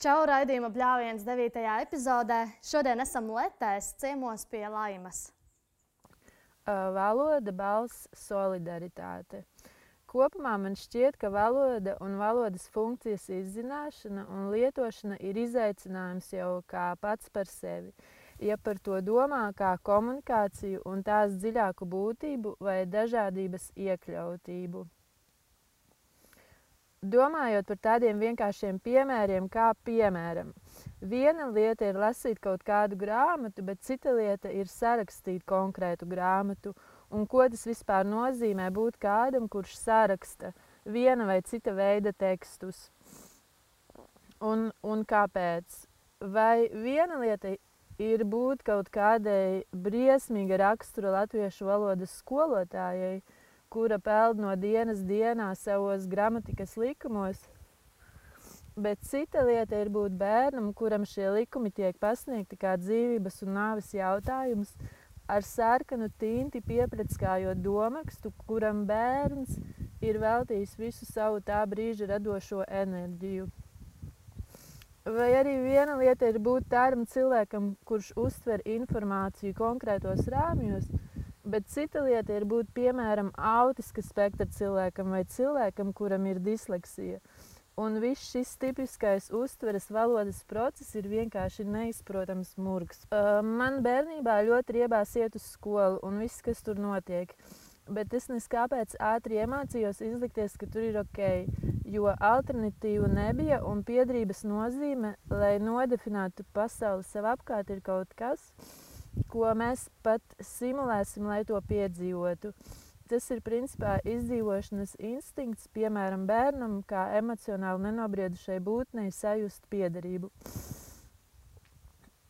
Čau, raidījuma bļāviens 9. epizodē. Šodien esam Letēs ciemos pie Laimas. Valoda, balss, solidaritāte. Kopumā man šķiet, ka valoda un valodas funkcijas izzināšana un lietošana ir izaicinājums jau kā pats par sevi. Ja par to domā kā komunikāciju un tās dziļāku būtību vai dažādības iekļautību. Domājot par tādiem vienkāršiem piemēriem, kā piemēram, viena lieta ir lasīt kaut kādu grāmatu, bet cita lieta ir sarakstīt konkrētu grāmatu. Un ko tas vispār nozīmē būt kādam, kurš saraksta viena vai cita veida tekstus? Un, un kāpēc? Vai viena lieta ir būt kaut kādai briesmīga rakstura latviešu valodas skolotājai, kura peld no dienas dienā savos gramatikas likumos. Bet cita lieta ir būt bērnam, kuram šie likumi tiek pasniegti kā dzīvības un nāves jautājums, ar sarkanu tinti piepratskājot domakstu, kuram bērns ir veltījis visu savu tā brīža radošo enerģiju. Vai arī viena lieta ir būt tādam cilvēkam, kurš uztver informāciju konkrētos rāmjos, Bet cita lieta ir būt piemēram autiska spektra cilvēkam vai cilvēkam, kuram ir disleksija. Un viss šis tipiskais uztveres valodas process ir vienkārši neizprotams murgs. Man bērnībā ļoti riebās iet uz skolu un viss, kas tur notiek. Bet es neskāpēc ātri iemācījos izlikties, ka tur ir ok, jo alternatīvu nebija un piedrības nozīme, lai nodefinētu pasauli sev apkārt, ir kaut kas, ko mēs pat simulēsim, lai to piedzīvotu. Tas ir principā izdzīvošanas instinkts, piemēram, bērnam, kā emocionāli nenobriedušai būtnei sajust piederību.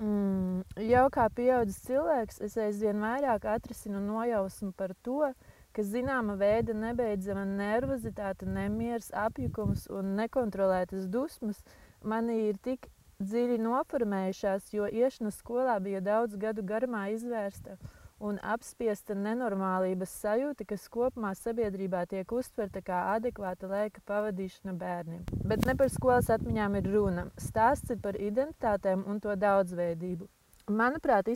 Mm, jau kā pieaudzis cilvēks, es aizvien vairāk atrisinu nojausmu par to, ka zināma veida nebeidzama nervozitāte, nemieris, apjukums un nekontrolētas dusmas manī ir tik dziļi noformējušās, jo iešana skolā bija daudz gadu garumā izvērsta un apspiesta nenormālības sajūta, kas kopumā sabiedrībā tiek uztverta kā adekvāta laika pavadīšana bērniem. Bet ne par skolas atmiņām ir runa. Stāsts ir par identitātēm un to daudzveidību. Manuprāt,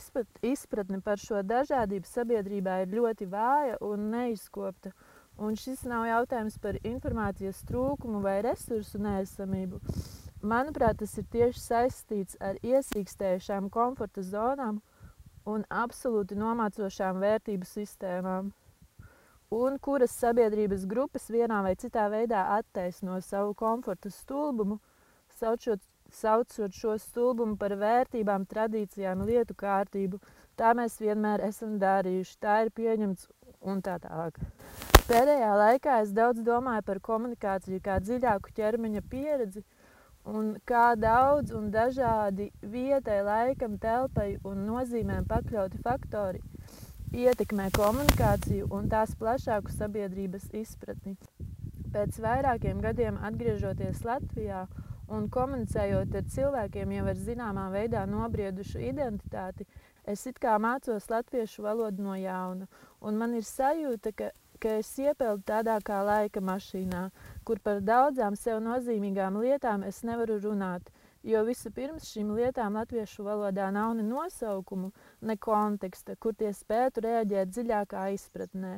izpratne par šo dažādību sabiedrībā ir ļoti vāja un neizkopta. Un šis nav jautājums par informācijas trūkumu vai resursu neesamību. Manuprāt, tas ir tieši saistīts ar iesīkstējušām komforta zonām un absolūti nomācošām vērtību sistēmām, un kuras sabiedrības grupas vienā vai citā veidā attaisno savu komforta stulbumu, saucot, saucot šo stulbumu par vērtībām, tradīcijām, lietu kārtību. Tā mēs vienmēr esam darījuši, tā ir pieņemts un tā tālāk. Pēdējā laikā es daudz domāju par komunikāciju kā dziļāku ķermeņa pieredzi, un kā daudz un dažādi vietai, laikam, telpai un nozīmēm pakļauti faktori ietekmē komunikāciju un tās plašāku sabiedrības izpratni. Pēc vairākiem gadiem atgriežoties Latvijā un komunicējot ar cilvēkiem jau ar zināmā veidā nobriedušu identitāti, es it kā mācos latviešu valodu no jauna, un man ir sajūta, ka ka es iepeldu tādā kā laika mašīnā, kur par daudzām sev nozīmīgām lietām es nevaru runāt, jo vispirms šīm lietām latviešu valodā nav ne nosaukumu, ne konteksta, kur tie spētu reaģēt dziļākā izpratnē.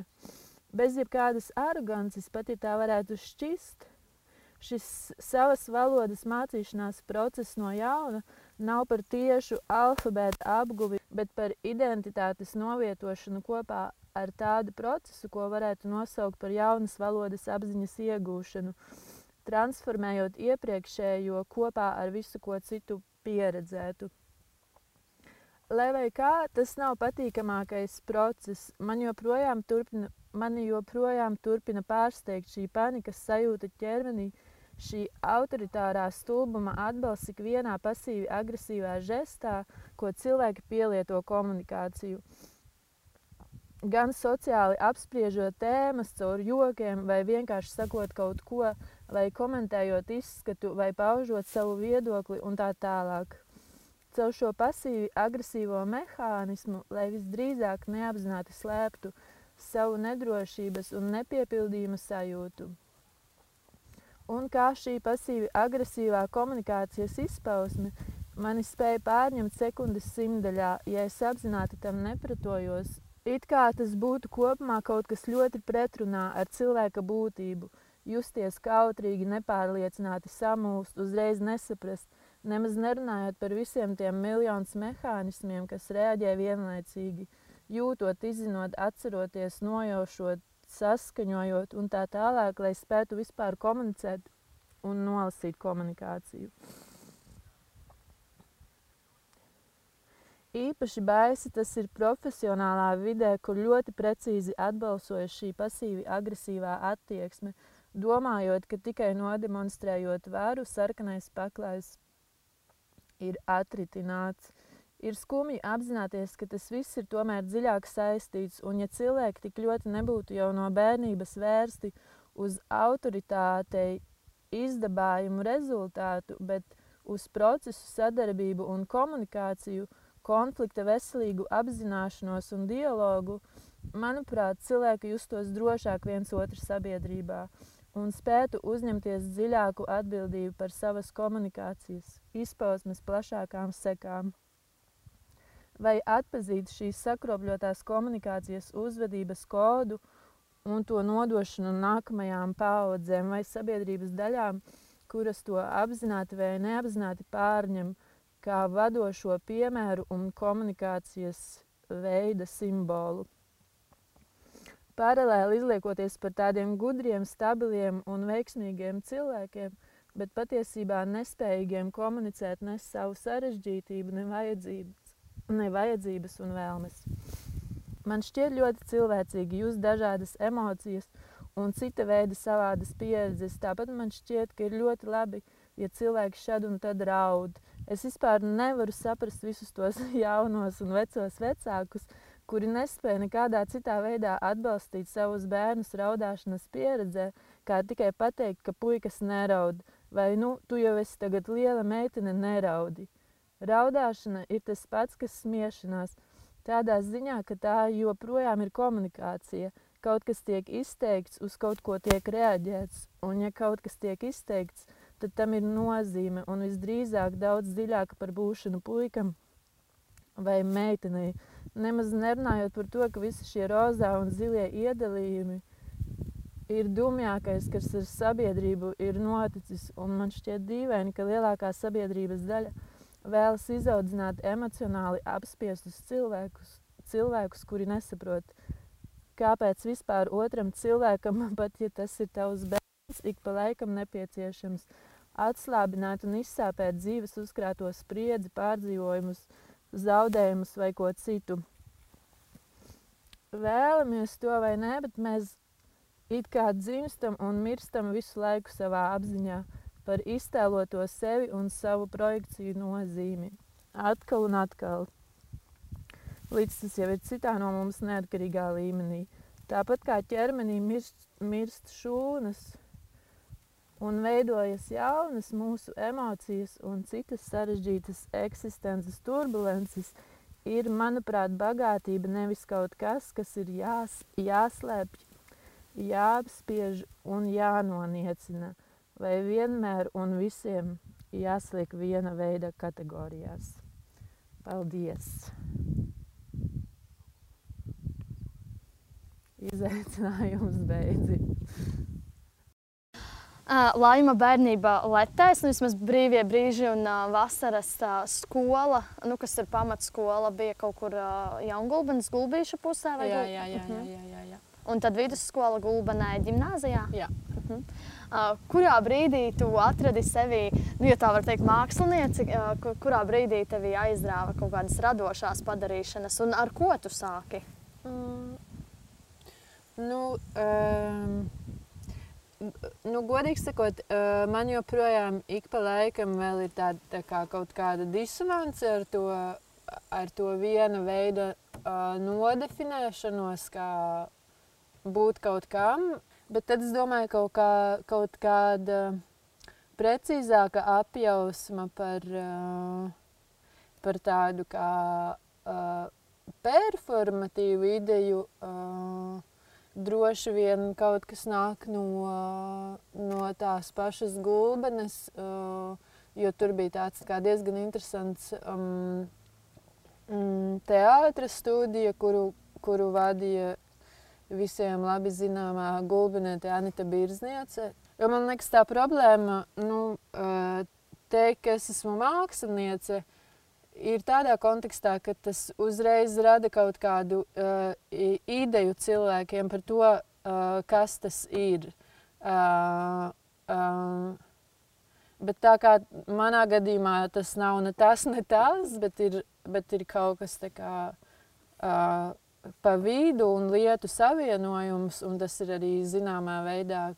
Bez jebkādas arogances, pat ja tā varētu šķist, šis savas valodas mācīšanās process no jauna nav par tiešu alfabēta apguvi, bet par identitātes novietošanu kopā ar tādu procesu, ko varētu nosaukt par jaunas valodas apziņas iegūšanu, transformējot iepriekšējo kopā ar visu ko citu pieredzētu. Lai vai kā, tas nav patīkamākais process. Man joprojām turpina, mani joprojām turpina pārsteigt šī panikas sajūta ķermenī, šī autoritārā stulbuma atbalsts ikvienā pasīvi agresīvā žestā, ko cilvēki pielieto komunikāciju gan sociāli apspriežot tēmas caur jokiem, vai vienkārši sakot kaut ko, vai komentējot izskatu, vai paužot savu viedokli un tā tālāk. Caur šo pasīvi agresīvo mehānismu, lai visdrīzāk neapzināti slēptu savu nedrošības un nepiepildījuma sajūtu. un kā šī pasīvi agresīvā komunikācijas izpausme mani spēja pārņemt sekundes simtaļā, ja es apzināti tam nepretojos. It kā tas būtu kopumā kaut kas ļoti pretrunā ar cilvēka būtību, justies kautrīgi, nepārliecināti, samūst, uzreiz nesaprast, nemaz nerunājot par visiem tiem miljonus mehānismiem, kas reaģē vienlaicīgi, jūtot, izzinot, atceroties, nojaušot, saskaņojot un tā tālāk, lai spētu vispār komunicēt un nolasīt komunikāciju. Īpaši baisi tas ir profesionālā vidē, kur ļoti precīzi atbalsojas šī pasīvi agresīvā attieksme, domājot, ka tikai nodemonstrējot varu, sarkanais paklājs ir atritināts. Ir skumji apzināties, ka tas viss ir tomēr dziļāk saistīts, un ja cilvēki tik ļoti nebūtu jau no bērnības vērsti uz autoritātei izdabājumu rezultātu, bet uz procesu sadarbību un komunikāciju, konflikta veselīgu apzināšanos un dialogu, manuprāt, cilvēki justos drošāk viens otru sabiedrībā un spētu uzņemties dziļāku atbildību par savas komunikācijas izpausmes plašākām sekām. Vai atpazīt šīs sakropļotās komunikācijas uzvedības kodu un to nodošanu nākamajām paudzēm vai sabiedrības daļām, kuras to apzināti vai neapzināti pārņem, kā vadošo piemēru un komunikācijas veida simbolu. Paralēli izliekoties par tādiem gudriem, stabiliem un veiksmīgiem cilvēkiem, bet patiesībā nespējīgiem komunicēt ne savu sarežģītību, ne vajadzības, ne vajadzības un vēlmes. Man šķiet ļoti cilvēcīgi jūs dažādas emocijas un cita veida savādas pieredzes. Tāpat man šķiet, ka ir ļoti labi, ja cilvēki šad un tad raud, Es vispār nevaru saprast visus tos jaunos un vecos vecākus, kuri nespēja nekādā citā veidā atbalstīt savus bērnus raudāšanas pieredzē, kā tikai pateikt, ka puikas neraud, vai nu, tu jau esi tagad liela meitene, neraudi. Raudāšana ir tas pats, kas smiešanās, tādā ziņā, ka tā joprojām ir komunikācija. Kaut kas tiek izteikts, uz kaut ko tiek reaģēts, un ja kaut kas tiek izteikts, tad tam ir nozīme un visdrīzāk daudz dziļāka par būšanu puikam vai meitenei. Nemaz nerunājot par to, ka visi šie rozā un zilie iedalījumi ir dumjākais, kas ar sabiedrību ir noticis. Un man šķiet dīvaini, ka lielākā sabiedrības daļa vēlas izaudzināt emocionāli apspiestus cilvēkus, cilvēkus kuri nesaprot, kāpēc vispār otram cilvēkam, pat ja tas ir tavs bērns, ik pa laikam nepieciešams atslābināt un izsāpēt dzīves uzkrāto spriedzi, pārdzīvojumus, zaudējumus vai ko citu. Vēlamies to vai nē, bet mēs it kā dzimstam un mirstam visu laiku savā apziņā par iztēloto sevi un savu projekciju nozīmi. Atkal un atkal. Līdz tas jau ir citā no mums neatkarīgā līmenī. Tāpat kā ķermenī mirst, mirst šūnas, un veidojas jaunas mūsu emocijas un citas sarežģītas eksistences turbulences, ir, manuprāt, bagātība nevis kaut kas, kas ir jās, jāslēpj, jāapspiež un jānoniecina, vai vienmēr un visiem jāsliek viena veida kategorijās. Paldies! Izaicinājums beidzis! Uh, laima bērnībā letēs, nu, vismaz brīvie brīži un uh, vasaras uh, skola, nu, kas ir pamatskola, bija kaut kur uh, Jaungulbenes gulbīšu pusē. Jā, jā, jā, jā, jā, jā, jā. Un tad vidusskola gulbenē ģimnāzijā. Jā. Uh -huh. uh, kurā brīdī tu atradi sevi, nu, ja tā var teikt, mākslinieci, uh, kurā brīdī tevi aizrāva kaut kādas radošās padarīšanas un ar ko tu sāki? Mm. Nu, um nu, godīgi sakot, man joprojām ik pa laikam ir tāda tā kā kaut kāda disonance ar to, ar to viena veida uh, nodefinēšanos, kā būt kaut kam. Bet tad es domāju, kaut, kā, kaut kāda precīzāka apjausma par, uh, par tādu kā uh, performatīvu ideju. Uh, droši vien kaut kas nāk no, no tās pašas gulbenes, uh, jo tur bija tāds diezgan interesants um, mm, teātras studija, kuru, kuru vadīja visiem labi zināmā gulbinēta Anita Birzniece. Jo man liekas tā problēma, nu, uh, teikt, ka es esmu māksliniece, ir tādā kontekstā, ka tas uzreiz rada kaut kādu uh, ideju cilvēkiem par to, uh, kas tas ir. Uh, uh, bet tā kā manā gadījumā tas nav ne tas, ne tas, bet ir, bet ir kaut kas tā kā uh, pa vidu un lietu savienojums, un tas ir arī zināmā veidā uh,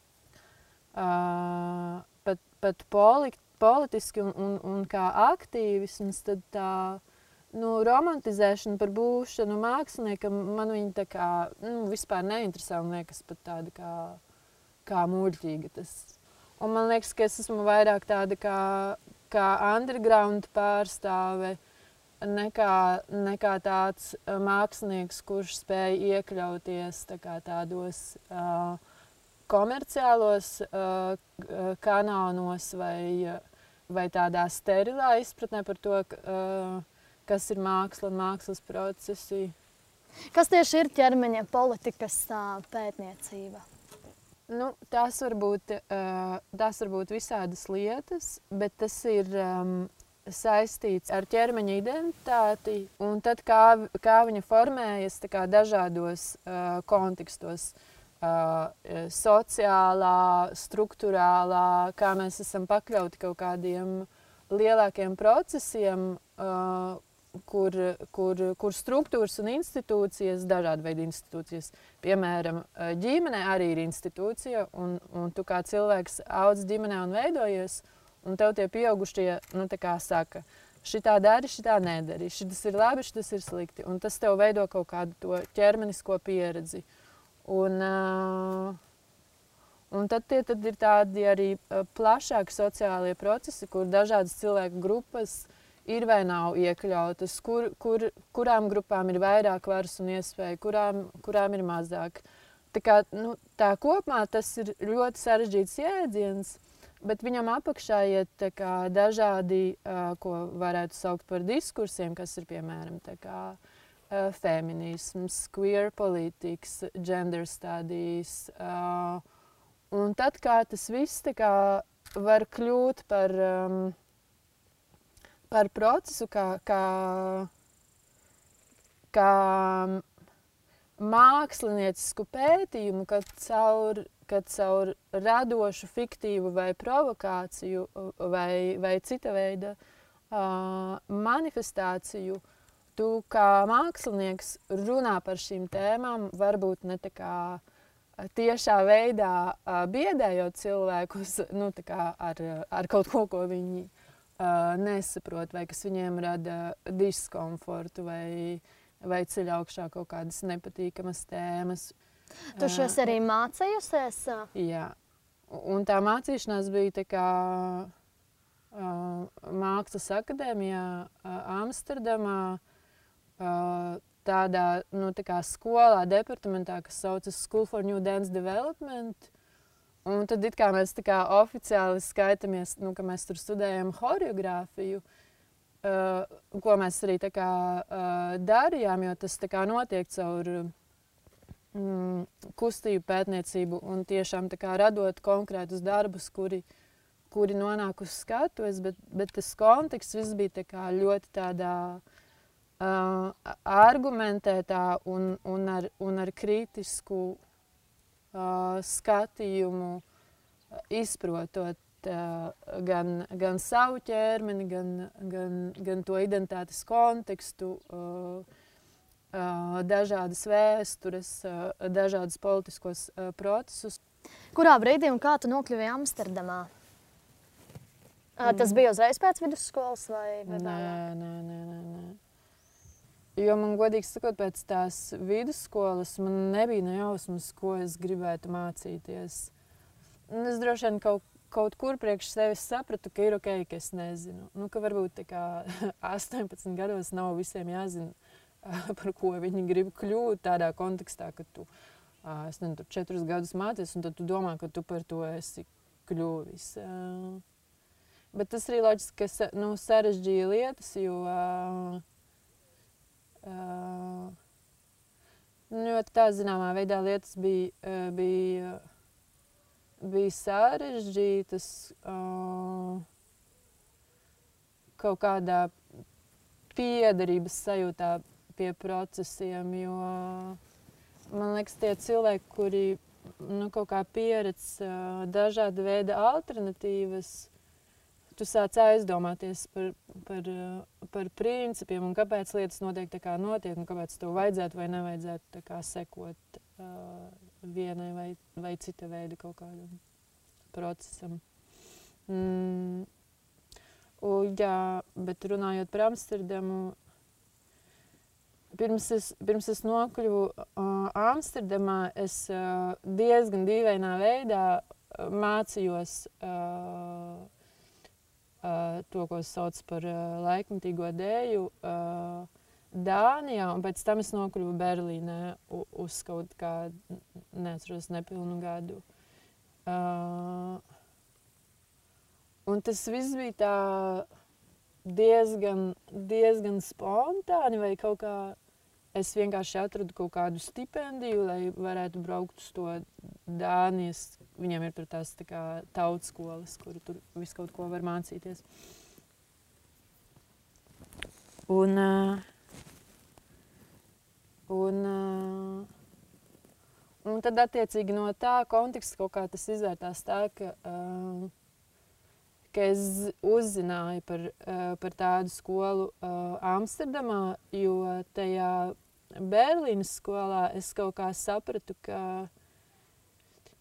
pat, pat polikt, politiski un, un, un kā aktīvisms, tad tā nu, romantizēšana par būšanu māksliniekam man viņa tā kā nu, vispār neinteresē un liekas pat tāda kā, kā muļķīga. Tas. Un man liekas, ka es esmu vairāk tāda kā, kā underground pārstāve nekā, nekā tāds mākslinieks, kurš spēj iekļauties tā kā tādos uh, komerciālos uh, kanālos vai, vai tādā sterilā izpratnē par to, uh, kas ir māksla un mākslas procesi. Kas tieši ir ķermeņa politikas uh, pētniecība? Nu, tās, var būt, uh, tās var būt visādas lietas, bet tas ir um, saistīts ar ķermeņa identitāti un tad, kā, kā viņa formējas kā dažādos uh, kontekstos. Uh, uh, sociālā, struktūrālā, kā mēs esam pakļauti kaut kādiem lielākiem procesiem, uh, kur, kur, kur struktūras un institūcijas, dažādi veidi institūcijas, piemēram, ģimene arī ir institūcija, un, un tu kā cilvēks audz ģimenē un veidojies, un tev tie pieaugušie, nu, saka, šitā dari, šitā nedari, šis ir labi, šis ir slikti, un tas tev veido kaut kādu to ķermenisko pieredzi. Uh, Un, un tad, tie, tad ir tādi arī plašāki sociālie procesi, kur dažādas cilvēku grupas ir vai nav iekļautas, kur, kur, kurām grupām ir vairāk varas un iespēju, kurām, kurām ir mazāk. Tā, kā, nu, tā kopumā tas ir ļoti sarežģīts jēdziens, bet viņam apakšā iet kā, dažādi, ko varētu saukt par diskursiem, kas ir piemēram kā, uh, uh, feminisms, queer politics, gender studies. Uh, un tad, kā tas viss kā, var kļūt par, um, par procesu, kā, kā, kā māksliniecisku pētījumu, kad caur, kad caur radošu, fiktīvu vai provokāciju vai, vai cita veida uh, manifestāciju uh, tu kā mākslinieks runā par šīm tēmām, varbūt ne tā kā tiešā veidā biedējot cilvēkus nu, ar, ar kaut ko, ko viņi uh, nesaprot, vai kas viņiem rada diskomfortu, vai, vai ceļ augšā kaut kādas nepatīkamas tēmas. Tu šos arī mācījusies? Jā, un tā mācīšanās bija tā kā uh, Mākslas akadēmijā uh, Amsterdamā tādā nu, tā skolā, departamentā, kas saucas School for New Dance Development. Un tad mēs kā, oficiāli skaitāmies, nu, ka mēs tur studējam choreogrāfiju, uh, ko mēs arī kā, uh, darījām, jo tas kā, notiek caur mm, kustību pētniecību un tiešām kā, radot konkrētus darbus, kuri, kuri nonāk uz skatuves, bet, bet tas konteksts viss bija kā, ļoti tādā uh, uh, argumentētā un, un, ar, un ar kritisku uh, skatījumu izprotot uh, gan, gan savu ķermeni, gan, gan, gan to identitātes kontekstu, uh, uh, dažādas vēstures, uh, dažādas politiskos uh, procesus. Kurā brīdī un kā tu nokļuvi Amsterdamā? Mm. Tas bija uzreiz pēc vidusskolas vai, vai nē, nē, nē, nē, nē. Jo man, godīgi sakot, pēc tās vidusskolas man nebija nejausmas, ko es gribētu mācīties. Un es droši vien kaut, kaut kur priekš sevis sapratu, ka ir ok, ka es nezinu. Nu, ka varbūt kā 18 gados nav visiem jāzina, par ko viņi grib kļūt tādā kontekstā, ka tu es nezinu, tur četrus gadus mācījies, un tad tu domā, ka tu par to esi kļuvis. Bet tas arī loģiski, nu, sarežģīja lietas, jo, nu, jo tā zināmā veidā lietas bija, bija, bija sarežģītas. Kaut kādā piederības sajūtā pie procesiem. Jo man liekas, tie cilvēki, kuri nu, kaut kā pieredz dažāda veida alternatīvas, tu sāc aizdomāties par, par, uh, par principiem un kāpēc lietas notiek tā, kā notiek, un kāpēc tev vajadzētu vai nevajadzētu kā, sekot uh, vienai vai, vai cita veida kaut kādam procesam. Mm. U, jā, bet runājot par Amsterdamu, pirms es, pirms es nokļuvu uh, Amsterdamā, es uh, diezgan dīvainā veidā mācījos uh, to, ko sauc par uh, laikmatīgo dēļu. Uh, Dānijā, un pēc tam es nokļuvu Berlīnē uz kaut kādu, neatceros, nepilnu gadu. Un tas viss bija tā diezgan, diezgan spontāni vai kaut kā. Es vienkārši atradu kaut kādu stipendiju, lai varētu braukt uz to Dānijas. Viņiem ir tās tā kā tautas skolas, kur tur viss kaut ko var mācīties. Un, uh, un, uh, un tad, attiecīgi, no tā konteksta kaut kā tas izvērtās tā, ka uh, ka es uzzināju par, par tādu skolu Amsterdamā, jo tajā Berlīnas skolā es kaut kā sapratu, ka,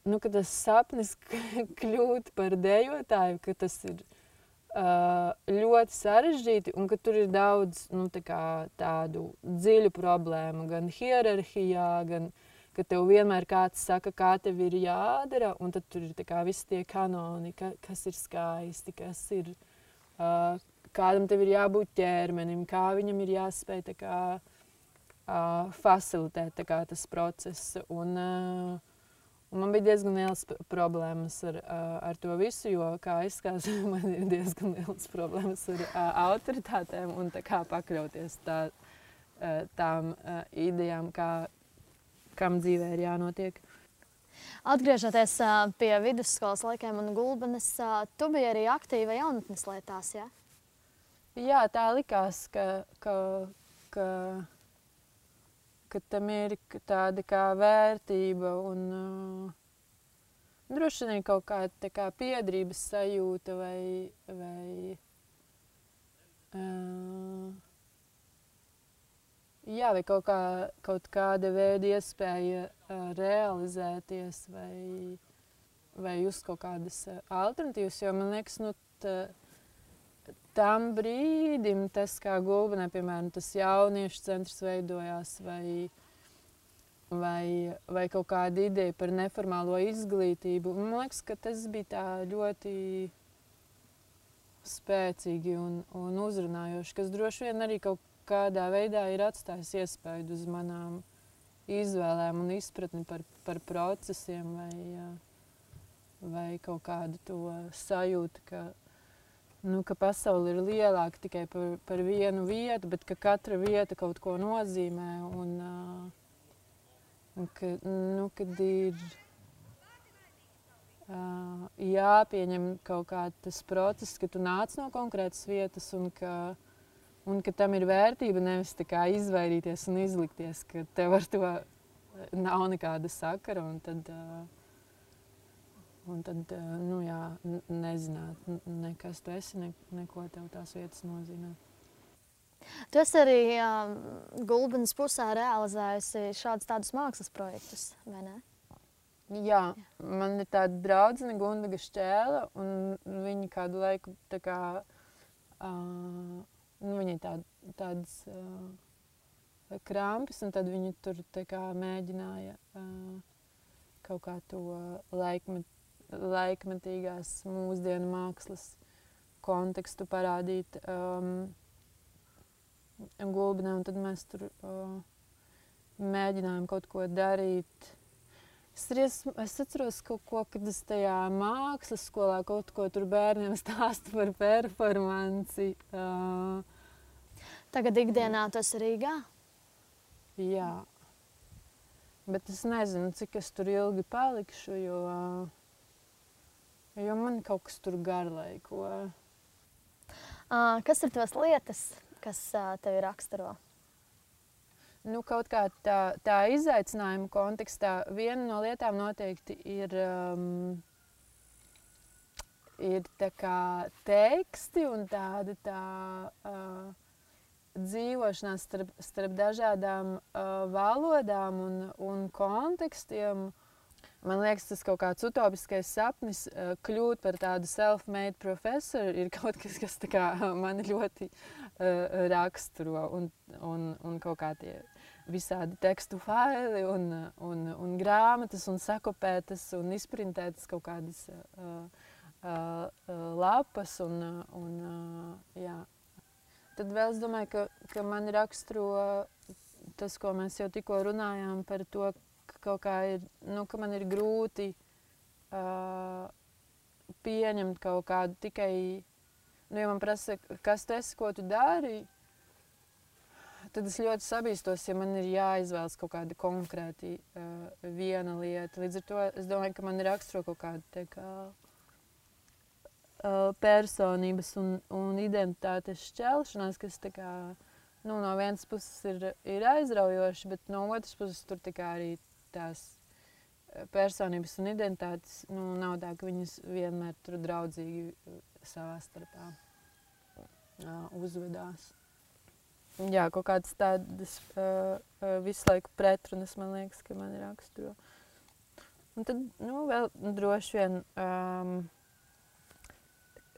nu, ka tas sapnis kļūt par dejotāju, ka tas ir uh, ļoti sarežģīti un ka tur ir daudz nu, tā tādu dziļu problēmu gan hierarhijā, gan ka tev vienmēr kāds saka, kā tev ir jādara, un tad tur ir kā, visi tie kanoni, ka, kas ir skaisti, kas ir, uh, kādam tev ir jābūt ķermenim, kā viņam ir jāspēj tā kā, uh, facilitēt tā kā, tas process. Un, uh, Un man bija diezgan liels problēmas ar, ar to visu, jo, kā izskatās, man ir diezgan liels problēmas ar uh, autoritātēm un kā pakļauties tā, uh, tām uh, idejām, kā, kam dzīvē ir jānotiek. Atgriežoties uh, pie vidusskolas laikiem un gulbenes, uh, tu biji arī aktīva jaunatnes lietās, ja? Jā, tā likās, ka, ka, ka, ka tam ir tāda kā vērtība un uh, droši vien kaut kāda kā piedrības sajūta vai, vai uh, Jā, vai kaut, kā, kaut kāda veida iespēja uh, realizēties vai, vai just kaut kādas uh, alternatīvas. Jo man liekas, nu, tā, tam brīdim tas, kā Gulbenē, piemēram, tas jauniešu centrs veidojās vai, vai, vai kaut kāda ideja par neformālo izglītību. Man liekas, ka tas bija tā ļoti spēcīgi un, un uzrunājoši, kas droši vien arī kaut kādā veidā ir atstājis iespaidu uz manām izvēlēm un izpratni par, par procesiem vai, vai kaut kādu to sajūtu, ka, nu, ka pasaule ir lielāka tikai par, par vienu vietu, bet ka katra vieta kaut ko nozīmē un, un ka, nu, kad ir jāpieņem kaut kāds process, ka tu nāc no konkrētas vietas un ka Un ka tam ir vērtība nevis izvairīties un izlikties, ka tev ar to nav nekāda sakara. Un tad, un tad nu, jā, nezināt, nekas tu esi, ne, neko tev tās vietas nozīmē. Tu esi arī um, Gulbens pusē realizējusi šādus tādus mākslas projektus, vai ne? Jā, man ir tāda draudzene Gundaga Šķēla, un viņa kādu laiku tā kā uh, nu, viņai tā, tādas uh, krampes, un tad viņi tur kā, mēģināja uh, kaut kā to laikmet, laikmetīgās mūsdienu mākslas kontekstu parādīt um, gulbinē, un tad mēs tur uh, mēģinājām kaut ko darīt. Es, es atceros kaut ko, kad es tajā mākslas skolā kaut ko tur bērniem stāstu par performanci. Uh, Tagad ikdienā tas ir Rīgā. jā. Bet es nezinu, cik es tur ilgi palikšu, jo, uh, jo man kaut kas tur garlaiko. Uh, kas ir tās lietas, kas uh, tevi raksturo? Nu, kaut kā tā, tā izaicinājuma kontekstā viena no lietām noteikti ir, um, ir teksti un tāda tā, uh, dzīvošanās starp, starp dažādām uh, valodām un, un kontekstiem. Man liekas, tas kaut kāds utopiskais sapnis uh, kļūt par tādu self-made profesoru ir kaut kas, kas kā, man ļoti uh, raksturo. Un, un, un kaut kā tie visādi tekstu faili un, un, un grāmatas un sakopētas un izprintētas kaut kādas uh, uh, lapas un, un uh, jā. Tad vēl es domāju, ka, ka man raksturo tas, ko mēs jau tikko runājām par to, ka kaut kā ir, nu, ka man ir grūti uh, pieņemt kaut kādu tikai, nu, ja man prasa, kas tu esi, ko tu dari, tad es ļoti sabīstos, ja man ir jāizvēlas kaut kāda konkrēti uh, viena lieta. Līdz ar to es domāju, ka man ir raksturo kaut kāda te kā, uh, personības un, un identitātes šķelšanās, kas tā kā, nu, no vienas puses ir, ir aizraujoši, bet no otras puses tur arī tās uh, personības un identitātes nu, nav tā, ka viņas vienmēr tur draudzīgi uh, savā starpā uh, uzvedās. Jā, kaut kādas tādas uh, visu laiku pretrunas, man liekas, ka man ir raksturo. Un tad, nu, vēl droši vien um,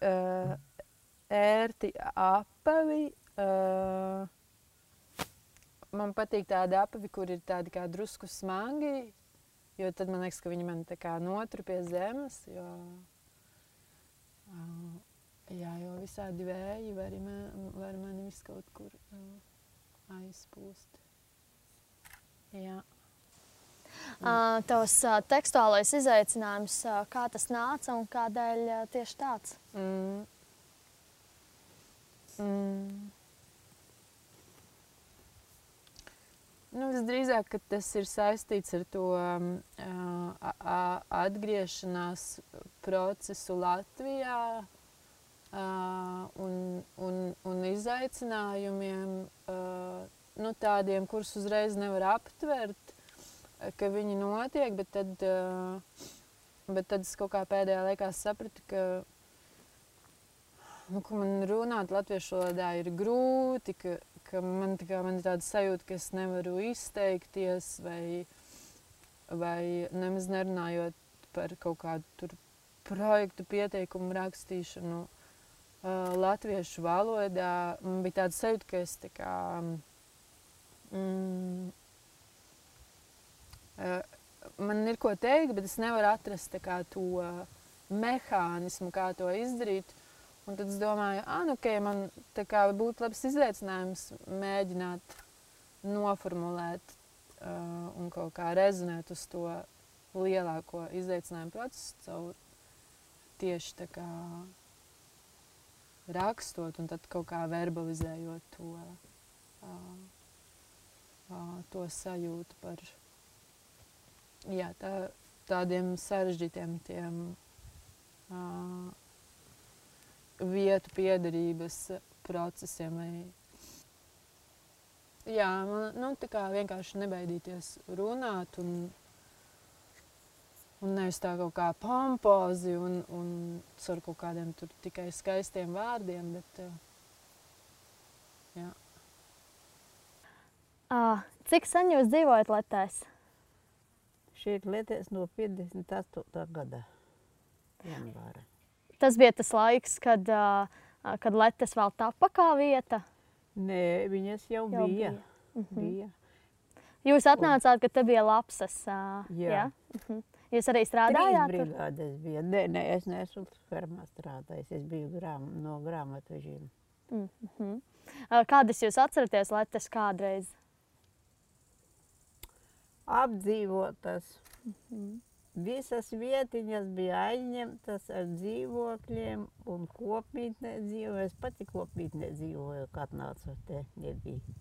uh, ērti apavi. Uh, man patīk tādi apavi, kur ir tādi kā drusku smagi, jo tad man liekas, ka viņi man tā kā notru pie zemes, jo, jā, jo visādi vēji var, man, var mani visu kaut kur aizpūst. Jā. Uh, tavs uh, tekstuālais izaicinājums, uh, kā tas nāca un kādēļ tieši tāds? Mm. Mm. Nu, visdrīzāk, tas ir saistīts ar to uh, atgriešanās procesu Latvijā uh, un, un, un izaicinājumiem, uh, nu, tādiem, kurus uzreiz nevar aptvert, ka viņi notiek, bet tad, uh, bet tad es kaut kā pēdējā laikā sapratu, ka, nu, man runāt latviešu valodā ir grūti, ka, ka man, kā, man ir tāda sajūta, ka es nevaru izteikties vai, vai nemaz nerunājot par kaut kādu projektu pieteikumu rakstīšanu uh, latviešu valodā. Man bija tāda sajūta, ka es tā kā, mm, uh, man ir ko teikt, bet es nevaru atrast kā, to mehānismu, kā to izdarīt. Un tad es domāju, ah, nu, okay, man būtu labs izaicinājums mēģināt noformulēt uh, un kaut kā rezonēt uz to lielāko izaicinājumu procesu caur tieši tā kā rakstot un tad kaut kā verbalizējot to, uh, uh, to sajūtu par jā, tā, tādiem sarežģītiem tiem, uh, vietu piederības procesiem. Vai... Jā, man nu, tā kā vienkārši nebaidīties runāt un, un nevis tā kaut kā pompozi un, un ar kaut kādiem tur tikai skaistiem vārdiem, bet jā. Uh, cik sen jūs dzīvojat Latvijā? Šī ir Latvijas no 58. gada janvāra. Tas bija tas laiks, kad, kad Latvijas vēl tapa kā vieta. Nē, viņas jau, jau bija. bija. Mm -hmm. bija. Jūs atnācāt, kad te bija lapsas. Jā. jā? Mm -hmm. Jūs arī strādājāt? Trīs brigādes bija. Nē, nē, es neesmu fermā strādājis. Es biju grām, no grāmatvežiem. Mm -hmm. Kādas jūs atceraties Latvijas kādreiz? Apdzīvotas. Visas vietiņas bija aizņemtas ar dzīvokļiem un kopmītnē dzīvoju. Es pati kopmītnē dzīvoju, kad nācu te nebija.